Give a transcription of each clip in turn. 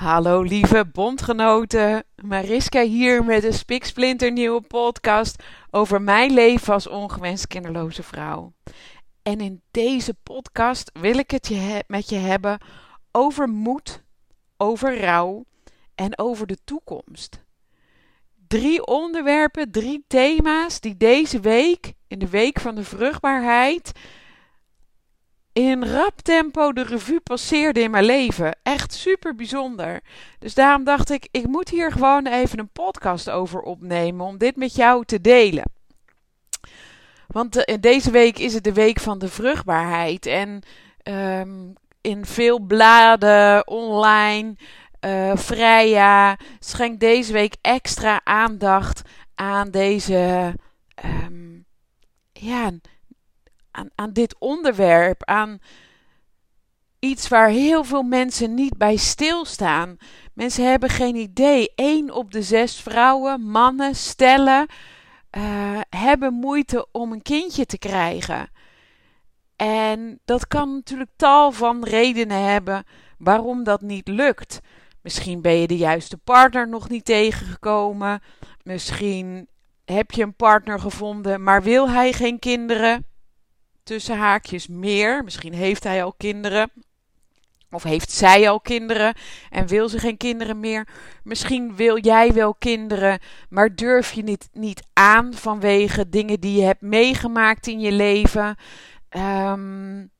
Hallo lieve bondgenoten, Mariska hier met een spiksplinternieuwe podcast over mijn leven als ongewenst kinderloze vrouw. En in deze podcast wil ik het met je hebben over moed, over rouw en over de toekomst. Drie onderwerpen, drie thema's die deze week, in de week van de vruchtbaarheid, in rap tempo de revue passeerde in mijn leven. Echt super bijzonder. Dus daarom dacht ik, ik moet hier gewoon even een podcast over opnemen om dit met jou te delen. Want uh, deze week is het de week van de vruchtbaarheid. En um, in veel bladen, online, uh, Freya, schenkt deze week extra aandacht aan deze um, ja, aan, aan dit onderwerp, aan iets waar heel veel mensen niet bij stilstaan. Mensen hebben geen idee. Eén op de zes vrouwen, mannen, stellen uh, hebben moeite om een kindje te krijgen. En dat kan natuurlijk tal van redenen hebben waarom dat niet lukt. Misschien ben je de juiste partner nog niet tegengekomen. Misschien heb je een partner gevonden, maar wil hij geen kinderen tussen haakjes meer. Misschien heeft hij al kinderen. Of heeft zij al kinderen en wil ze geen kinderen meer? Misschien wil jij wel kinderen, maar durf je niet, niet aan vanwege dingen die je hebt meegemaakt in je leven. Um,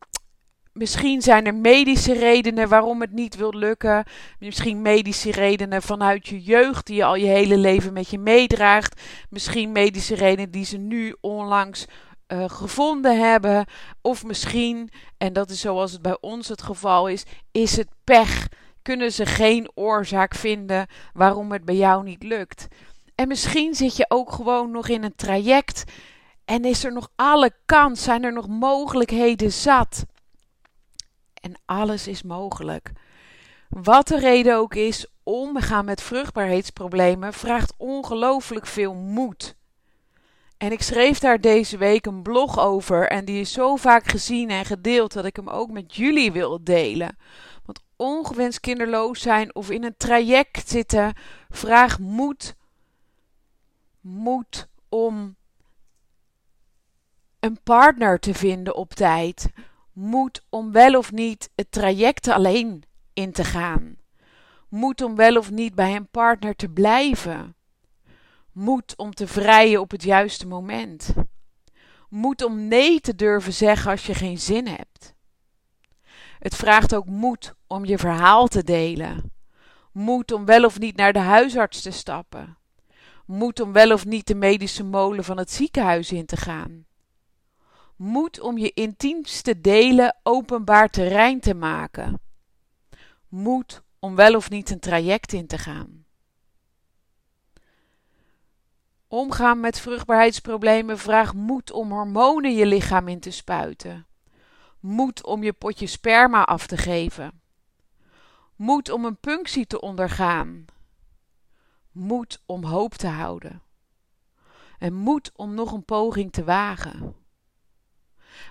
misschien zijn er medische redenen waarom het niet wil lukken. Misschien medische redenen vanuit je jeugd die je al je hele leven met je meedraagt. Misschien medische redenen die ze nu onlangs uh, gevonden hebben. Of misschien, en dat is zoals het bij ons het geval is, is het pech. Kunnen ze geen oorzaak vinden waarom het bij jou niet lukt. En misschien zit je ook gewoon nog in een traject en is er nog alle kans, zijn er nog mogelijkheden zat. En alles is mogelijk. Wat de reden ook is, omgaan met vruchtbaarheidsproblemen vraagt ongelooflijk veel moed. En ik schreef daar deze week een blog over en die is zo vaak gezien en gedeeld dat ik hem ook met jullie wil delen. Want ongewenst kinderloos zijn of in een traject zitten vraagt moed. Moed om een partner te vinden op tijd. Moed om wel of niet het traject alleen in te gaan. Moed om wel of niet bij een partner te blijven. Moed om te vrijen op het juiste moment. Moed om nee te durven zeggen als je geen zin hebt. Het vraagt ook moed om je verhaal te delen. Moed om wel of niet naar de huisarts te stappen. Moed om wel of niet de medische molen van het ziekenhuis in te gaan. Moed om je intiemste delen openbaar terrein te maken. Moed om wel of niet een traject in te gaan. Omgaan met vruchtbaarheidsproblemen vraagt moed om hormonen je lichaam in te spuiten. Moed om je potje sperma af te geven. Moed om een punctie te ondergaan. Moed om hoop te houden. En moed om nog een poging te wagen.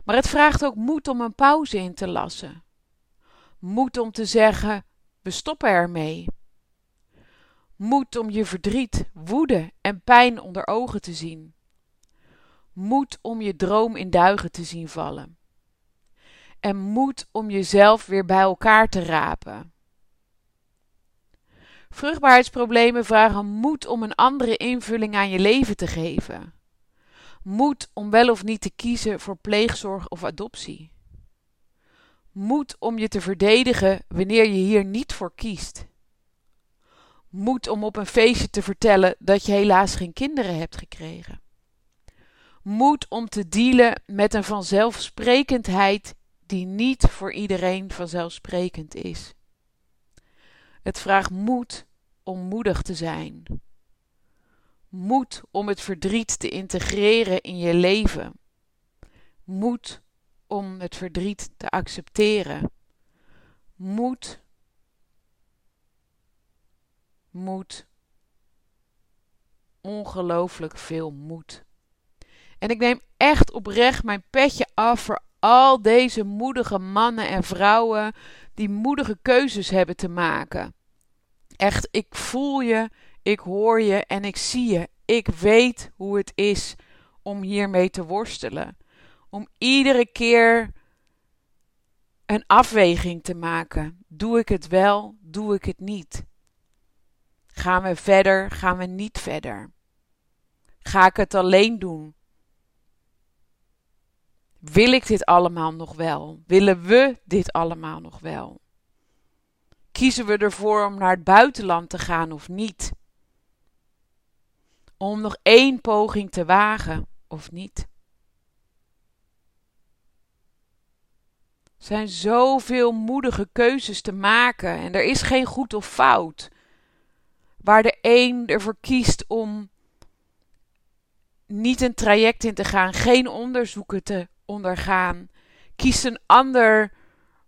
Maar het vraagt ook moed om een pauze in te lassen. Moed om te zeggen: we stoppen ermee. Moed om je verdriet, woede en pijn onder ogen te zien. Moed om je droom in duigen te zien vallen. En moed om jezelf weer bij elkaar te rapen. Vruchtbaarheidsproblemen vragen moed om een andere invulling aan je leven te geven. Moed om wel of niet te kiezen voor pleegzorg of adoptie. Moed om je te verdedigen wanneer je hier niet voor kiest moed om op een feestje te vertellen dat je helaas geen kinderen hebt gekregen. Moed om te dealen met een vanzelfsprekendheid die niet voor iedereen vanzelfsprekend is. Het vraagt moed om moedig te zijn. Moed om het verdriet te integreren in je leven. Moed om het verdriet te accepteren. Moed moed. Ongelooflijk veel moed. En ik neem echt oprecht mijn petje af voor al deze moedige mannen en vrouwen die moedige keuzes hebben te maken. Echt, ik voel je, ik hoor je en ik zie je. Ik weet hoe het is om hiermee te worstelen. Om iedere keer een afweging te maken. Doe ik het wel, doe ik het niet? Gaan we verder, gaan we niet verder? Ga ik het alleen doen? Wil ik dit allemaal nog wel? Willen we dit allemaal nog wel? Kiezen we ervoor om naar het buitenland te gaan of niet? Om nog één poging te wagen of niet? Er zijn zoveel moedige keuzes te maken en er is geen goed of fout. Waar de een ervoor kiest om niet een traject in te gaan, geen onderzoeken te ondergaan, kiest een ander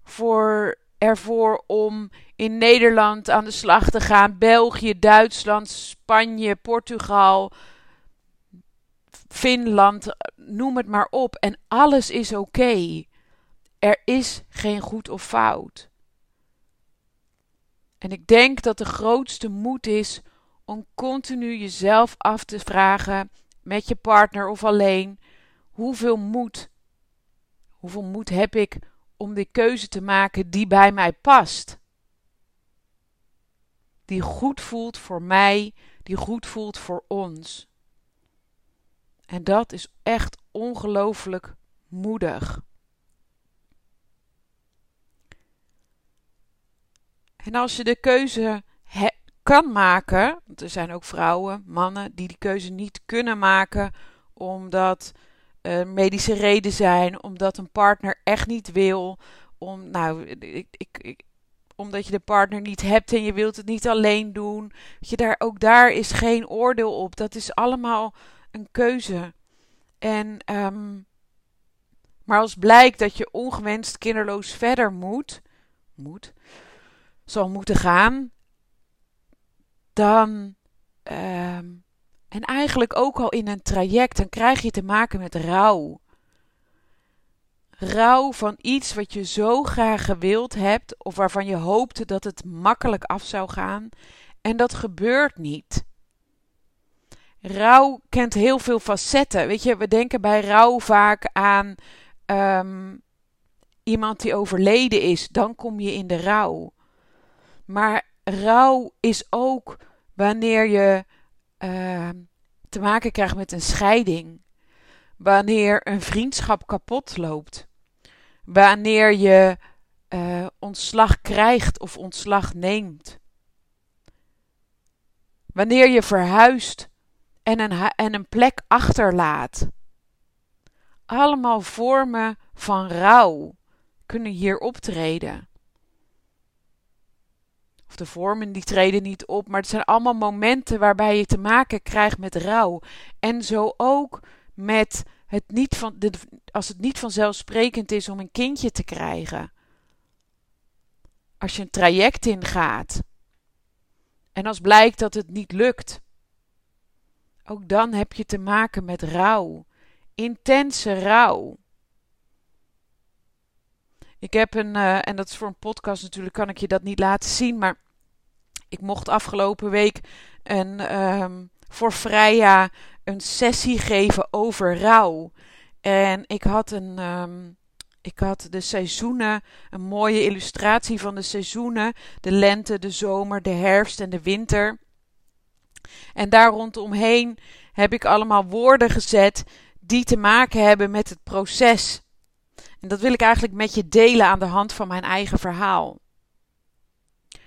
voor, ervoor om in Nederland aan de slag te gaan, België, Duitsland, Spanje, Portugal, Finland, noem het maar op. En alles is oké. Er is geen goed of fout. En ik denk dat de grootste moed is om continu jezelf af te vragen, met je partner of alleen, hoeveel moed, hoeveel moed heb ik om die keuze te maken die bij mij past? Die goed voelt voor mij, die goed voelt voor ons. En dat is echt ongelooflijk moedig. En als je de keuze kan maken, want er zijn ook vrouwen, mannen die die keuze niet kunnen maken omdat uh, medische reden zijn, omdat een partner echt niet wil, om, nou, ik, ik, omdat je de partner niet hebt en je wilt het niet alleen doen. Je, daar, ook daar is geen oordeel op. Dat is allemaal een keuze. En, um, maar als blijkt dat je ongewenst kinderloos verder moet, moet, zal moeten gaan, dan. Um, en eigenlijk ook al in een traject, dan krijg je te maken met rouw. Rouw van iets wat je zo graag gewild hebt, of waarvan je hoopte dat het makkelijk af zou gaan, en dat gebeurt niet. Rouw kent heel veel facetten. Weet je, we denken bij rouw vaak aan um, iemand die overleden is. Dan kom je in de rouw. Maar rouw is ook wanneer je uh, te maken krijgt met een scheiding. Wanneer een vriendschap kapot loopt. Wanneer je uh, ontslag krijgt of ontslag neemt. Wanneer je verhuist en een, en een plek achterlaat. Allemaal vormen van rouw kunnen hier optreden. Of de vormen die treden niet op, maar het zijn allemaal momenten waarbij je te maken krijgt met rouw. En zo ook met het niet van, de, als het niet vanzelfsprekend is om een kindje te krijgen. Als je een traject ingaat en als blijkt dat het niet lukt. Ook dan heb je te maken met rouw. Intense rouw. Ik heb een, uh, en dat is voor een podcast natuurlijk, kan ik je dat niet laten zien. Maar ik mocht afgelopen week een, um, voor Freya een sessie geven over rouw. En ik had een. Um, ik had de seizoenen, een mooie illustratie van de seizoenen: de lente, de zomer, de herfst en de winter. En daar rondomheen heb ik allemaal woorden gezet die te maken hebben met het proces. En dat wil ik eigenlijk met je delen aan de hand van mijn eigen verhaal.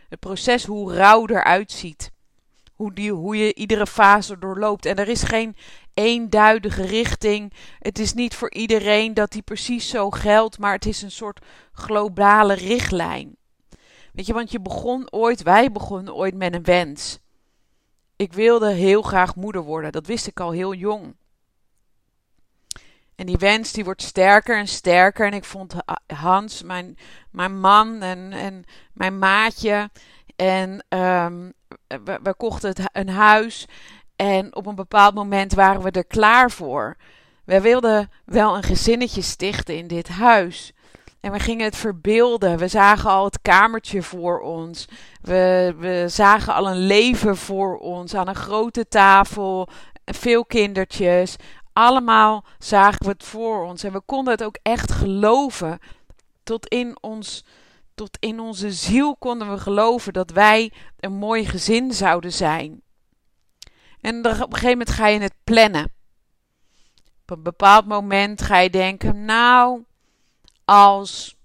Het proces hoe rouw eruit ziet. Hoe, die, hoe je iedere fase doorloopt. En er is geen eenduidige richting. Het is niet voor iedereen dat die precies zo geldt, maar het is een soort globale richtlijn. Weet je, want je begon ooit, wij begonnen ooit met een wens. Ik wilde heel graag moeder worden. Dat wist ik al heel jong. En die wens die wordt sterker en sterker. En ik vond Hans, mijn, mijn man en, en mijn maatje. En we, we, kochten het, een huis. En op een bepaald moment waren we er klaar voor. We wilden wel een gezinnetje stichten in dit huis. En we gingen het verbeelden. We zagen al het kamertje voor ons. We, we zagen al een leven voor ons aan een grote tafel. Veel kindertjes. Allemaal zagen we het voor ons. En we konden het ook echt geloven. Tot in, ons, tot in onze ziel konden we geloven dat wij een mooi gezin zouden zijn. En op een gegeven moment ga je het plannen. Op een bepaald moment ga je denken: Nou, als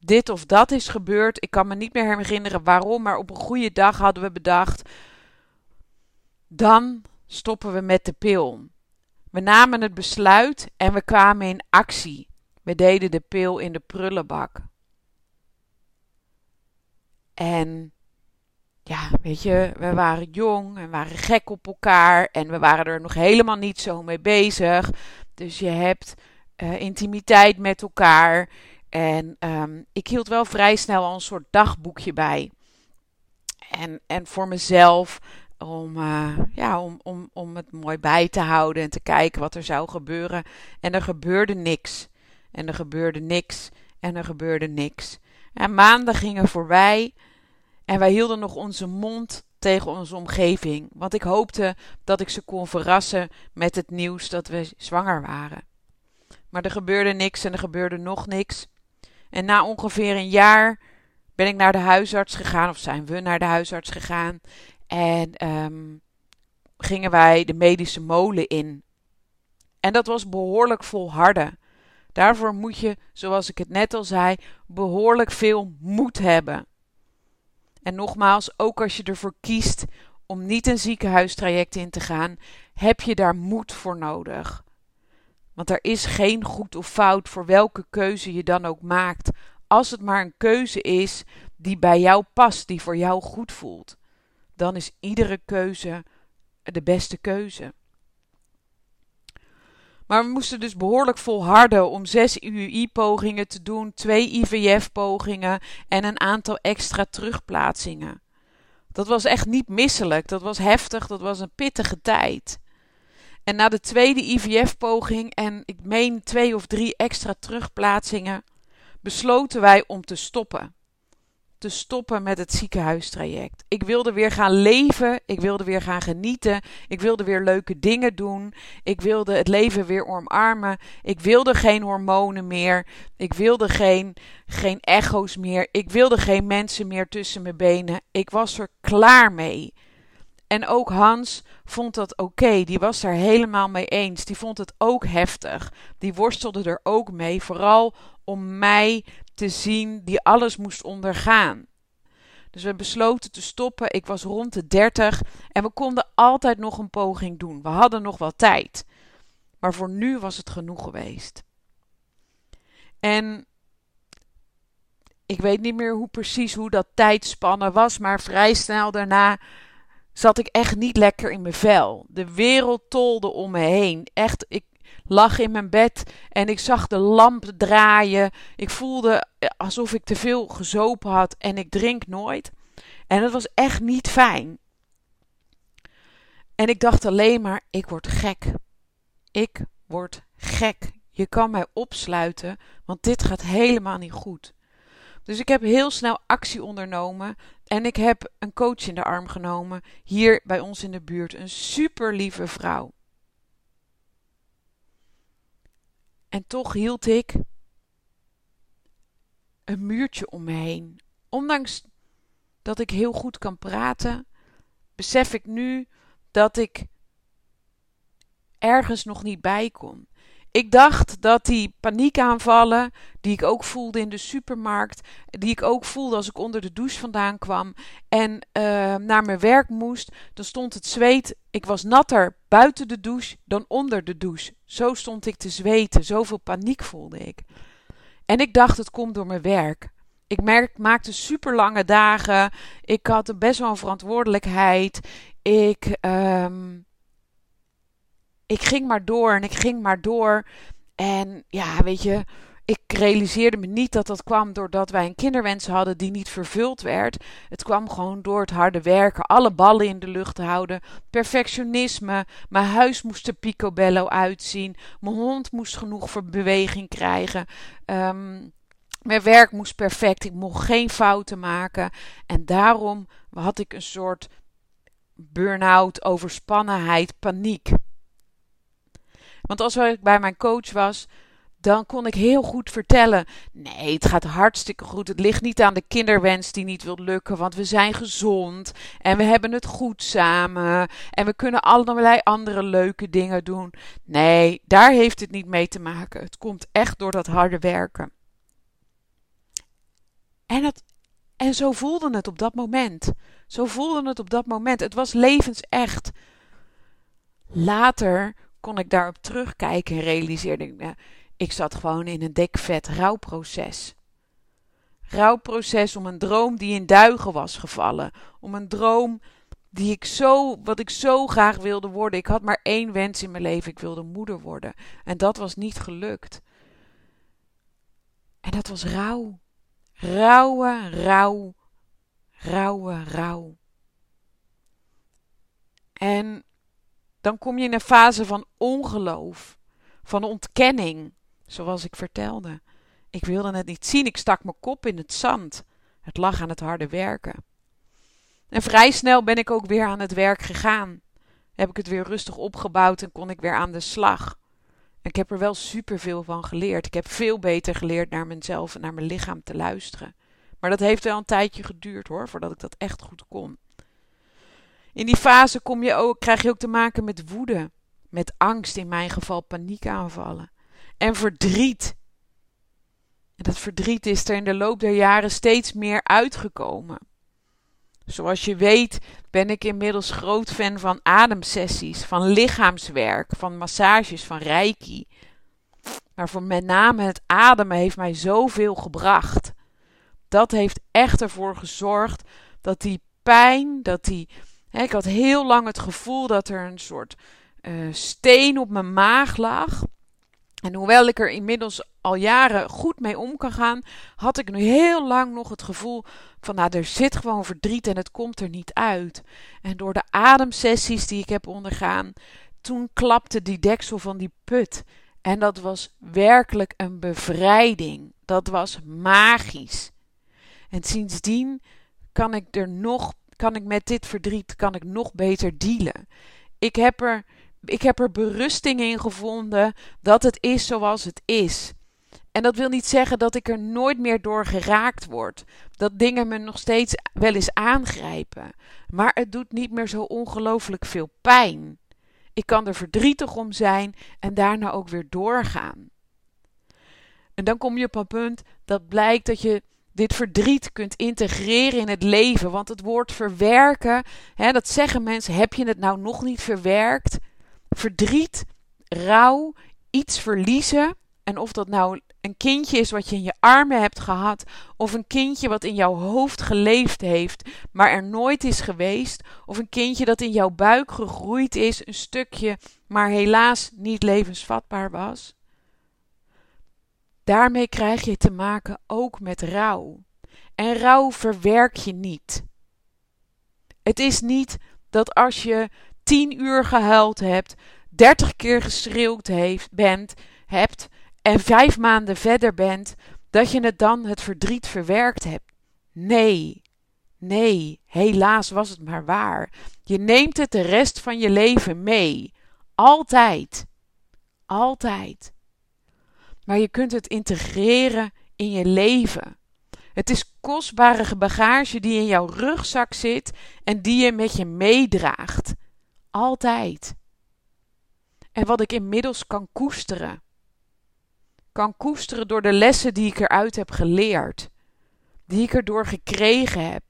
dit of dat is gebeurd, ik kan me niet meer herinneren waarom, maar op een goede dag hadden we bedacht: dan stoppen we met de pil. We namen het besluit en we kwamen in actie. We deden de pil in de prullenbak. En ja, weet je, we waren jong en waren gek op elkaar en we waren er nog helemaal niet zo mee bezig. Dus je hebt uh, intimiteit met elkaar. En um, ik hield wel vrij snel al een soort dagboekje bij. En, en voor mezelf, om, uh, ja, om, om, om het mooi bij te houden en te kijken wat er zou gebeuren. En er gebeurde niks. En er gebeurde niks. En er gebeurde niks. En maanden gingen voorbij. En wij hielden nog onze mond tegen onze omgeving. Want ik hoopte dat ik ze kon verrassen met het nieuws dat we zwanger waren. Maar er gebeurde niks en er gebeurde nog niks. En na ongeveer een jaar ben ik naar de huisarts gegaan, of zijn we naar de huisarts gegaan. En um, gingen wij de medische molen in. En dat was behoorlijk volharden. Daarvoor moet je, zoals ik het net al zei, behoorlijk veel moed hebben. En nogmaals, ook als je ervoor kiest om niet een ziekenhuistraject in te gaan, heb je daar moed voor nodig. Want er is geen goed of fout voor welke keuze je dan ook maakt, als het maar een keuze is die bij jou past, die voor jou goed voelt. Dan is iedere keuze de beste keuze. Maar we moesten dus behoorlijk volharden om zes UUI-pogingen te doen, twee IVF-pogingen en een aantal extra terugplaatsingen. Dat was echt niet misselijk, dat was heftig, dat was een pittige tijd. En na de tweede IVF-poging en ik meen twee of drie extra terugplaatsingen, besloten wij om te stoppen te stoppen met het ziekenhuistraject. Ik wilde weer gaan leven, ik wilde weer gaan genieten, ik wilde weer leuke dingen doen, ik wilde het leven weer omarmen, ik wilde geen hormonen meer, ik wilde geen, geen echo's meer, ik wilde geen mensen meer tussen mijn benen. Ik was er klaar mee. En ook Hans vond dat oké, die was daar helemaal mee eens. Die vond het ook heftig. Die worstelde er ook mee, vooral om mij te zien die alles moest ondergaan. Dus we besloten te stoppen. Ik was rond de 30 en we konden altijd nog een poging doen. We hadden nog wel tijd. Maar voor nu was het genoeg geweest. En ik weet niet meer hoe precies hoe dat tijdspannen was, maar vrij snel daarna zat ik echt niet lekker in mijn vel. De wereld tolde om me heen. Echt, ik, lag in mijn bed en ik zag de lamp draaien. Ik voelde alsof ik te veel gezopen had en ik drink nooit. En het was echt niet fijn. En ik dacht alleen maar: ik word gek. Ik word gek. Je kan mij opsluiten, want dit gaat helemaal niet goed. Dus ik heb heel snel actie ondernomen en ik heb een coach in de arm genomen hier bij ons in de buurt. Een super lieve vrouw. En toch hield ik een muurtje om me heen. Ondanks dat ik heel goed kan praten, besef ik nu dat ik ergens nog niet bij kon. Ik dacht dat die paniekaanvallen, die ik ook voelde in de supermarkt, die ik ook voelde als ik onder de douche vandaan kwam en uh, naar mijn werk moest, dan stond het zweet. Ik was natter buiten de douche dan onder de douche. Zo stond ik te zweten, zoveel paniek voelde ik. En ik dacht, het komt door mijn werk. Ik maakte super lange dagen. Ik had best wel een verantwoordelijkheid. Ik. Um, ik ging maar door en ik ging maar door. En ja, weet je, ik realiseerde me niet dat dat kwam doordat wij een kinderwens hadden die niet vervuld werd. Het kwam gewoon door het harde werken, alle ballen in de lucht houden, perfectionisme. Mijn huis moest er picobello uitzien. Mijn hond moest genoeg voor beweging krijgen. Um, Mijn werk moest perfect, ik mocht geen fouten maken. En daarom had ik een soort burn-out, overspannenheid, paniek. Want als ik bij mijn coach was, dan kon ik heel goed vertellen: nee, het gaat hartstikke goed. Het ligt niet aan de kinderwens die niet wil lukken, want we zijn gezond en we hebben het goed samen en we kunnen allerlei andere leuke dingen doen. Nee, daar heeft het niet mee te maken. Het komt echt door dat harde werken. En, het, en zo voelde het op dat moment. Zo voelde het op dat moment. Het was levensecht. Later kon ik daarop terugkijken en realiseerde ik, nou, ik zat gewoon in een dikvet rouwproces. Rouwproces om een droom die in duigen was gevallen. Om een droom die ik zo, wat ik zo graag wilde worden. Ik had maar één wens in mijn leven. Ik wilde moeder worden. En dat was niet gelukt. En dat was rouw. Rouwe, rouw. Rouwe, rouw. En dan kom je in een fase van ongeloof, van ontkenning, zoals ik vertelde. Ik wilde het niet zien, ik stak mijn kop in het zand. Het lag aan het harde werken. En vrij snel ben ik ook weer aan het werk gegaan. Heb ik het weer rustig opgebouwd en kon ik weer aan de slag. ik heb er wel superveel van geleerd. Ik heb veel beter geleerd naar mezelf en naar mijn lichaam te luisteren. Maar dat heeft wel een tijdje geduurd hoor, voordat ik dat echt goed kon. In die fase kom je ook, krijg je ook te maken met woede, met angst, in mijn geval paniekaanvallen en verdriet. En dat verdriet is er in de loop der jaren steeds meer uitgekomen. Zoals je weet ben ik inmiddels groot fan van ademsessies, van lichaamswerk, van massages, van reiki. Maar voor met name het ademen heeft mij zoveel gebracht. Dat heeft echt ervoor gezorgd dat die pijn, dat die ik had heel lang het gevoel dat er een soort uh, steen op mijn maag lag. En hoewel ik er inmiddels al jaren goed mee om kan gaan, had ik nu heel lang nog het gevoel van, nou, er zit gewoon verdriet en het komt er niet uit. En door de ademsessies die ik heb ondergaan, toen klapte die deksel van die put. En dat was werkelijk een bevrijding. Dat was magisch. En sindsdien kan ik er nog kan ik met dit verdriet kan ik nog beter dealen. Ik heb er, ik heb er berusting in gevonden dat het is zoals het is. En dat wil niet zeggen dat ik er nooit meer door geraakt word. Dat dingen me nog steeds wel eens aangrijpen. Maar het doet niet meer zo ongelooflijk veel pijn. Ik kan er verdrietig om zijn en daarna ook weer doorgaan. En dan kom je op een punt dat blijkt dat je dit verdriet kunt integreren in het leven. Want het woord verwerken, hè, dat zeggen mensen, heb je het nou nog niet verwerkt? Verdriet, rouw, iets verliezen. En of dat nou een kindje is wat je in je armen hebt gehad, of een kindje wat in jouw hoofd geleefd heeft, maar er nooit is geweest, of een kindje dat in jouw buik gegroeid is, een stukje, maar helaas niet levensvatbaar was. Daarmee krijg je te maken ook met rouw. En rouw verwerk je niet. Het is niet dat als je tien uur gehuild hebt, dertig keer geschreeuwd heeft, bent, hebt en vijf maanden verder bent, dat je het dan het verdriet verwerkt hebt. Nee, nee, helaas was het maar waar. Je neemt het de rest van je leven mee. Altijd. Altijd maar je kunt het integreren in je leven. Het is kostbare bagage die in jouw rugzak zit en die je met je meedraagt. Altijd. En wat ik inmiddels kan koesteren. Kan koesteren door de lessen die ik eruit heb geleerd. Die ik erdoor gekregen heb.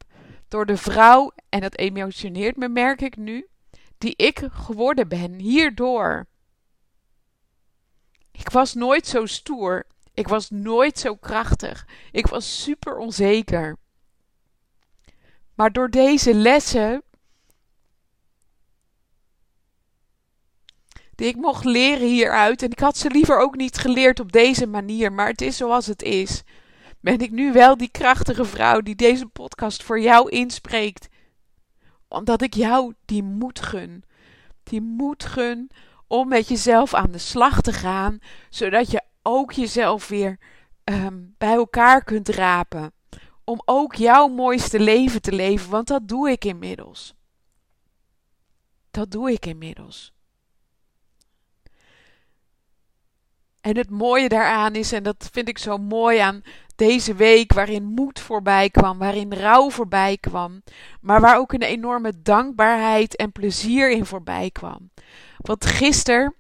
Door de vrouw, en dat emotioneert me, merk ik nu, die ik geworden ben hierdoor. Ik was nooit zo stoer. Ik was nooit zo krachtig. Ik was super onzeker. Maar door deze lessen die ik mocht leren hieruit, en ik had ze liever ook niet geleerd op deze manier, maar het is zoals het is, ben ik nu wel die krachtige vrouw die deze podcast voor jou inspreekt. Omdat ik jou die moed gun. Die moed gun om met jezelf aan de slag te gaan, zodat je ook jezelf weer ehm, bij elkaar kunt rapen. Om ook jouw mooiste leven te leven, want dat doe ik inmiddels. Dat doe ik inmiddels. En het mooie daaraan is, en dat vind ik zo mooi aan deze week, waarin moed voorbij kwam, waarin rouw voorbij kwam, maar waar ook een enorme dankbaarheid en plezier in voorbij kwam. Want gisteren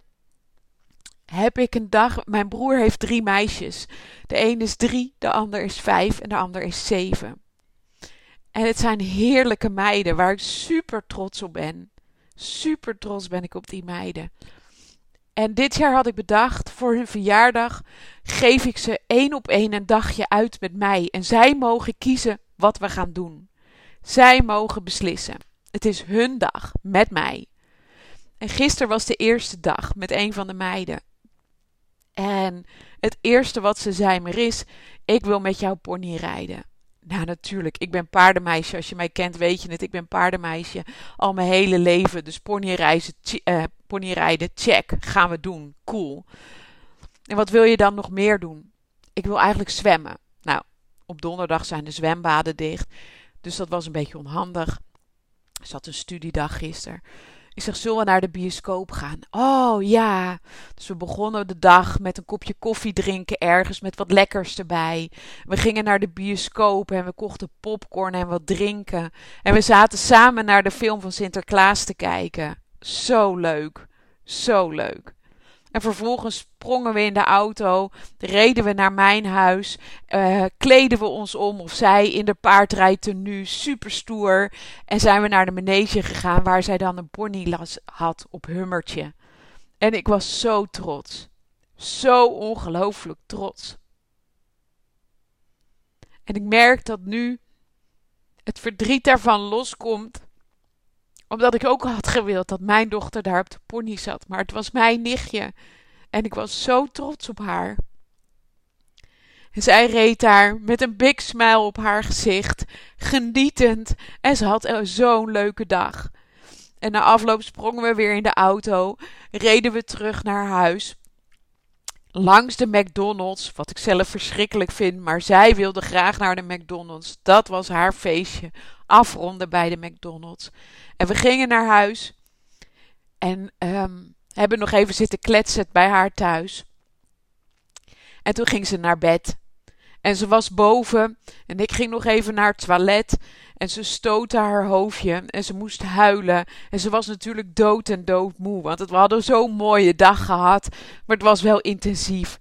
heb ik een dag. Mijn broer heeft drie meisjes. De een is drie, de ander is vijf en de ander is zeven. En het zijn heerlijke meiden waar ik super trots op ben. Super trots ben ik op die meiden. En dit jaar had ik bedacht, voor hun verjaardag geef ik ze één op één een dagje uit met mij. En zij mogen kiezen wat we gaan doen. Zij mogen beslissen. Het is hun dag met mij. En gisteren was de eerste dag met een van de meiden. En het eerste wat ze zei is: Ik wil met jou pony rijden. Nou, natuurlijk. Ik ben paardenmeisje. Als je mij kent, weet je het. Ik ben paardenmeisje. Al mijn hele leven. Dus ponyrijden, uh, ponyrijden, check. Gaan we doen. Cool. En wat wil je dan nog meer doen? Ik wil eigenlijk zwemmen. Nou, op donderdag zijn de zwembaden dicht. Dus dat was een beetje onhandig. Er zat een studiedag gisteren. Ik zeg, zullen we naar de bioscoop gaan? Oh ja. Dus we begonnen de dag met een kopje koffie drinken ergens met wat lekkers erbij. We gingen naar de bioscoop en we kochten popcorn en wat drinken. En we zaten samen naar de film van Sinterklaas te kijken. Zo leuk. Zo leuk. En vervolgens sprongen we in de auto, reden we naar mijn huis, uh, kleden we ons om of zij in de paardrijtenu, super stoer. En zijn we naar de manege gegaan waar zij dan een pony had op hummertje. En ik was zo trots. Zo ongelooflijk trots. En ik merk dat nu het verdriet daarvan loskomt omdat ik ook had gewild dat mijn dochter daar op de pony zat. Maar het was mijn nichtje. En ik was zo trots op haar. En zij reed daar met een big smile op haar gezicht, genietend. En ze had zo'n leuke dag. En na afloop sprongen we weer in de auto, reden we terug naar huis. Langs de McDonald's, wat ik zelf verschrikkelijk vind, maar zij wilde graag naar de McDonald's. Dat was haar feestje. Afronden bij de McDonald's. En we gingen naar huis. En um, hebben nog even zitten kletsen bij haar thuis. En toen ging ze naar bed. En ze was boven. En ik ging nog even naar het toilet. En ze stootte haar hoofdje. En ze moest huilen. En ze was natuurlijk dood en doodmoe. Want we hadden zo'n mooie dag gehad. Maar het was wel intensief.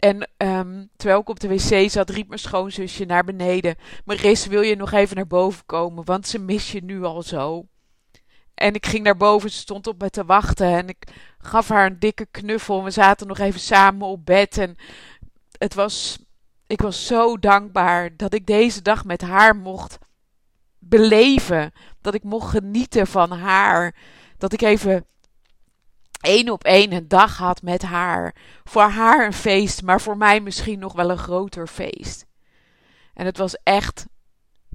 En um, terwijl ik op de wc zat, riep mijn schoonzusje naar beneden. Maris, wil je nog even naar boven komen? Want ze mis je nu al zo. En ik ging naar boven, ze stond op me te wachten. En ik gaf haar een dikke knuffel. We zaten nog even samen op bed. En het was, ik was zo dankbaar dat ik deze dag met haar mocht beleven. Dat ik mocht genieten van haar. Dat ik even één op één een dag had met haar. Voor haar een feest, maar voor mij misschien nog wel een groter feest. En het was echt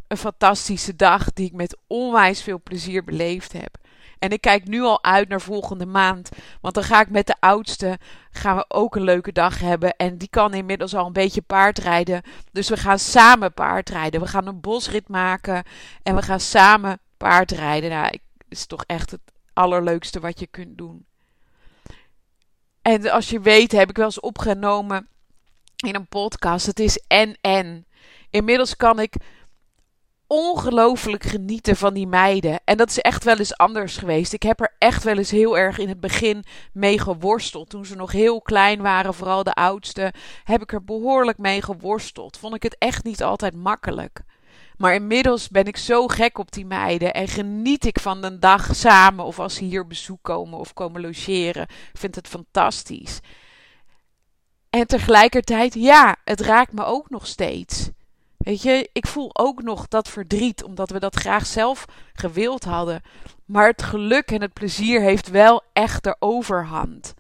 een fantastische dag die ik met onwijs veel plezier beleefd heb. En ik kijk nu al uit naar volgende maand. Want dan ga ik met de oudste gaan we ook een leuke dag hebben. En die kan inmiddels al een beetje paardrijden. Dus we gaan samen paardrijden. We gaan een bosrit maken. En we gaan samen paardrijden. Nou, het is toch echt het allerleukste wat je kunt doen. En als je weet, heb ik wel eens opgenomen in een podcast. Het is en en. Inmiddels kan ik ongelooflijk genieten van die meiden. En dat is echt wel eens anders geweest. Ik heb er echt wel eens heel erg in het begin mee geworsteld. Toen ze nog heel klein waren, vooral de oudste, heb ik er behoorlijk mee geworsteld. Vond ik het echt niet altijd makkelijk. Maar inmiddels ben ik zo gek op die meiden en geniet ik van een dag samen of als ze hier bezoek komen of komen logeren. Ik vind het fantastisch. En tegelijkertijd, ja, het raakt me ook nog steeds. Weet je, ik voel ook nog dat verdriet, omdat we dat graag zelf gewild hadden. Maar het geluk en het plezier heeft wel echt de overhand.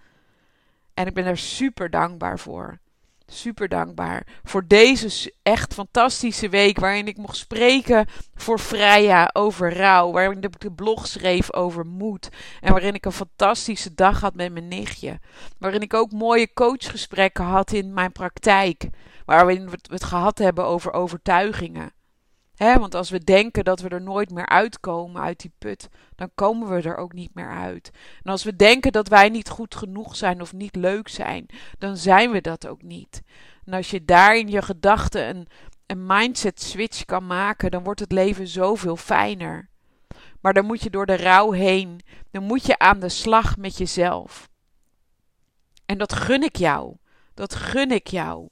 En ik ben er super dankbaar voor. Super dankbaar voor deze echt fantastische week waarin ik mocht spreken voor Freya over rouw, waarin ik de blog schreef over moed en waarin ik een fantastische dag had met mijn nichtje, waarin ik ook mooie coachgesprekken had in mijn praktijk, waar we het gehad hebben over overtuigingen. Want als we denken dat we er nooit meer uitkomen uit die put, dan komen we er ook niet meer uit. En als we denken dat wij niet goed genoeg zijn of niet leuk zijn, dan zijn we dat ook niet. En als je daar in je gedachten een, een mindset switch kan maken, dan wordt het leven zoveel fijner. Maar dan moet je door de rouw heen. Dan moet je aan de slag met jezelf. En dat gun ik jou. Dat gun ik jou.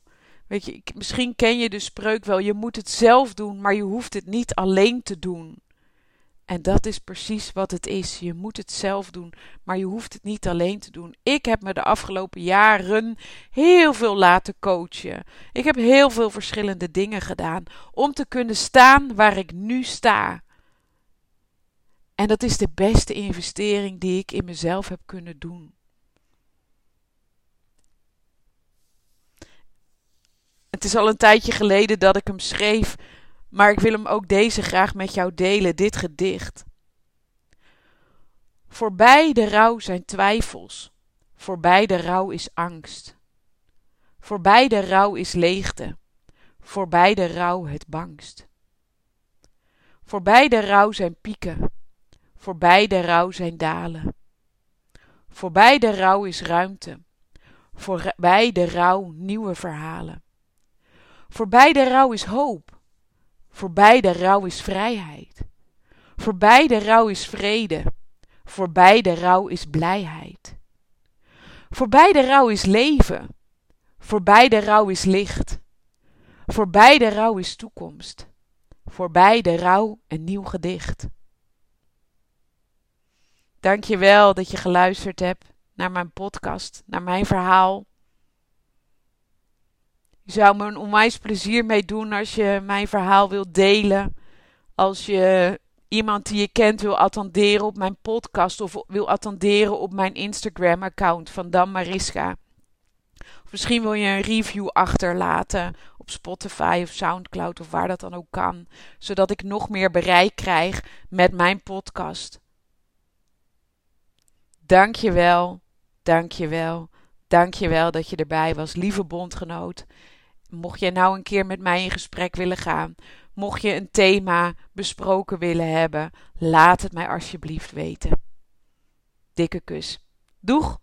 Weet je, misschien ken je de spreuk wel: je moet het zelf doen, maar je hoeft het niet alleen te doen. En dat is precies wat het is. Je moet het zelf doen, maar je hoeft het niet alleen te doen. Ik heb me de afgelopen jaren heel veel laten coachen. Ik heb heel veel verschillende dingen gedaan om te kunnen staan waar ik nu sta. En dat is de beste investering die ik in mezelf heb kunnen doen. Het is al een tijdje geleden dat ik hem schreef, maar ik wil hem ook deze graag met jou delen, dit gedicht. Voorbij de rouw zijn twijfels, voorbij de rouw is angst. Voorbij de rouw is leegte, voorbij de rouw het bangst. Voorbij de rouw zijn pieken, voorbij de rouw zijn dalen. Voorbij de rouw is ruimte, voorbij de rouw nieuwe verhalen. Voorbij de rouw is hoop, voorbij de rouw is vrijheid. Voorbij de rouw is vrede, voorbij de rouw is blijheid. Voorbij de rouw is leven, voorbij de rouw is licht. Voorbij de rouw is toekomst, voorbij de rouw een nieuw gedicht. Dank je wel dat je geluisterd hebt naar mijn podcast, naar mijn verhaal. Je zou me een onwijs plezier mee doen als je mijn verhaal wilt delen. Als je iemand die je kent wil attenderen op mijn podcast of wil attenderen op mijn Instagram-account van Dan Mariska. Misschien wil je een review achterlaten op Spotify of Soundcloud of waar dat dan ook kan, zodat ik nog meer bereik krijg met mijn podcast. Dank je wel, dank je wel, dank je wel dat je erbij was, lieve bondgenoot. Mocht je nou een keer met mij in gesprek willen gaan, mocht je een thema besproken willen hebben, laat het mij alsjeblieft weten. Dikke kus. Doeg!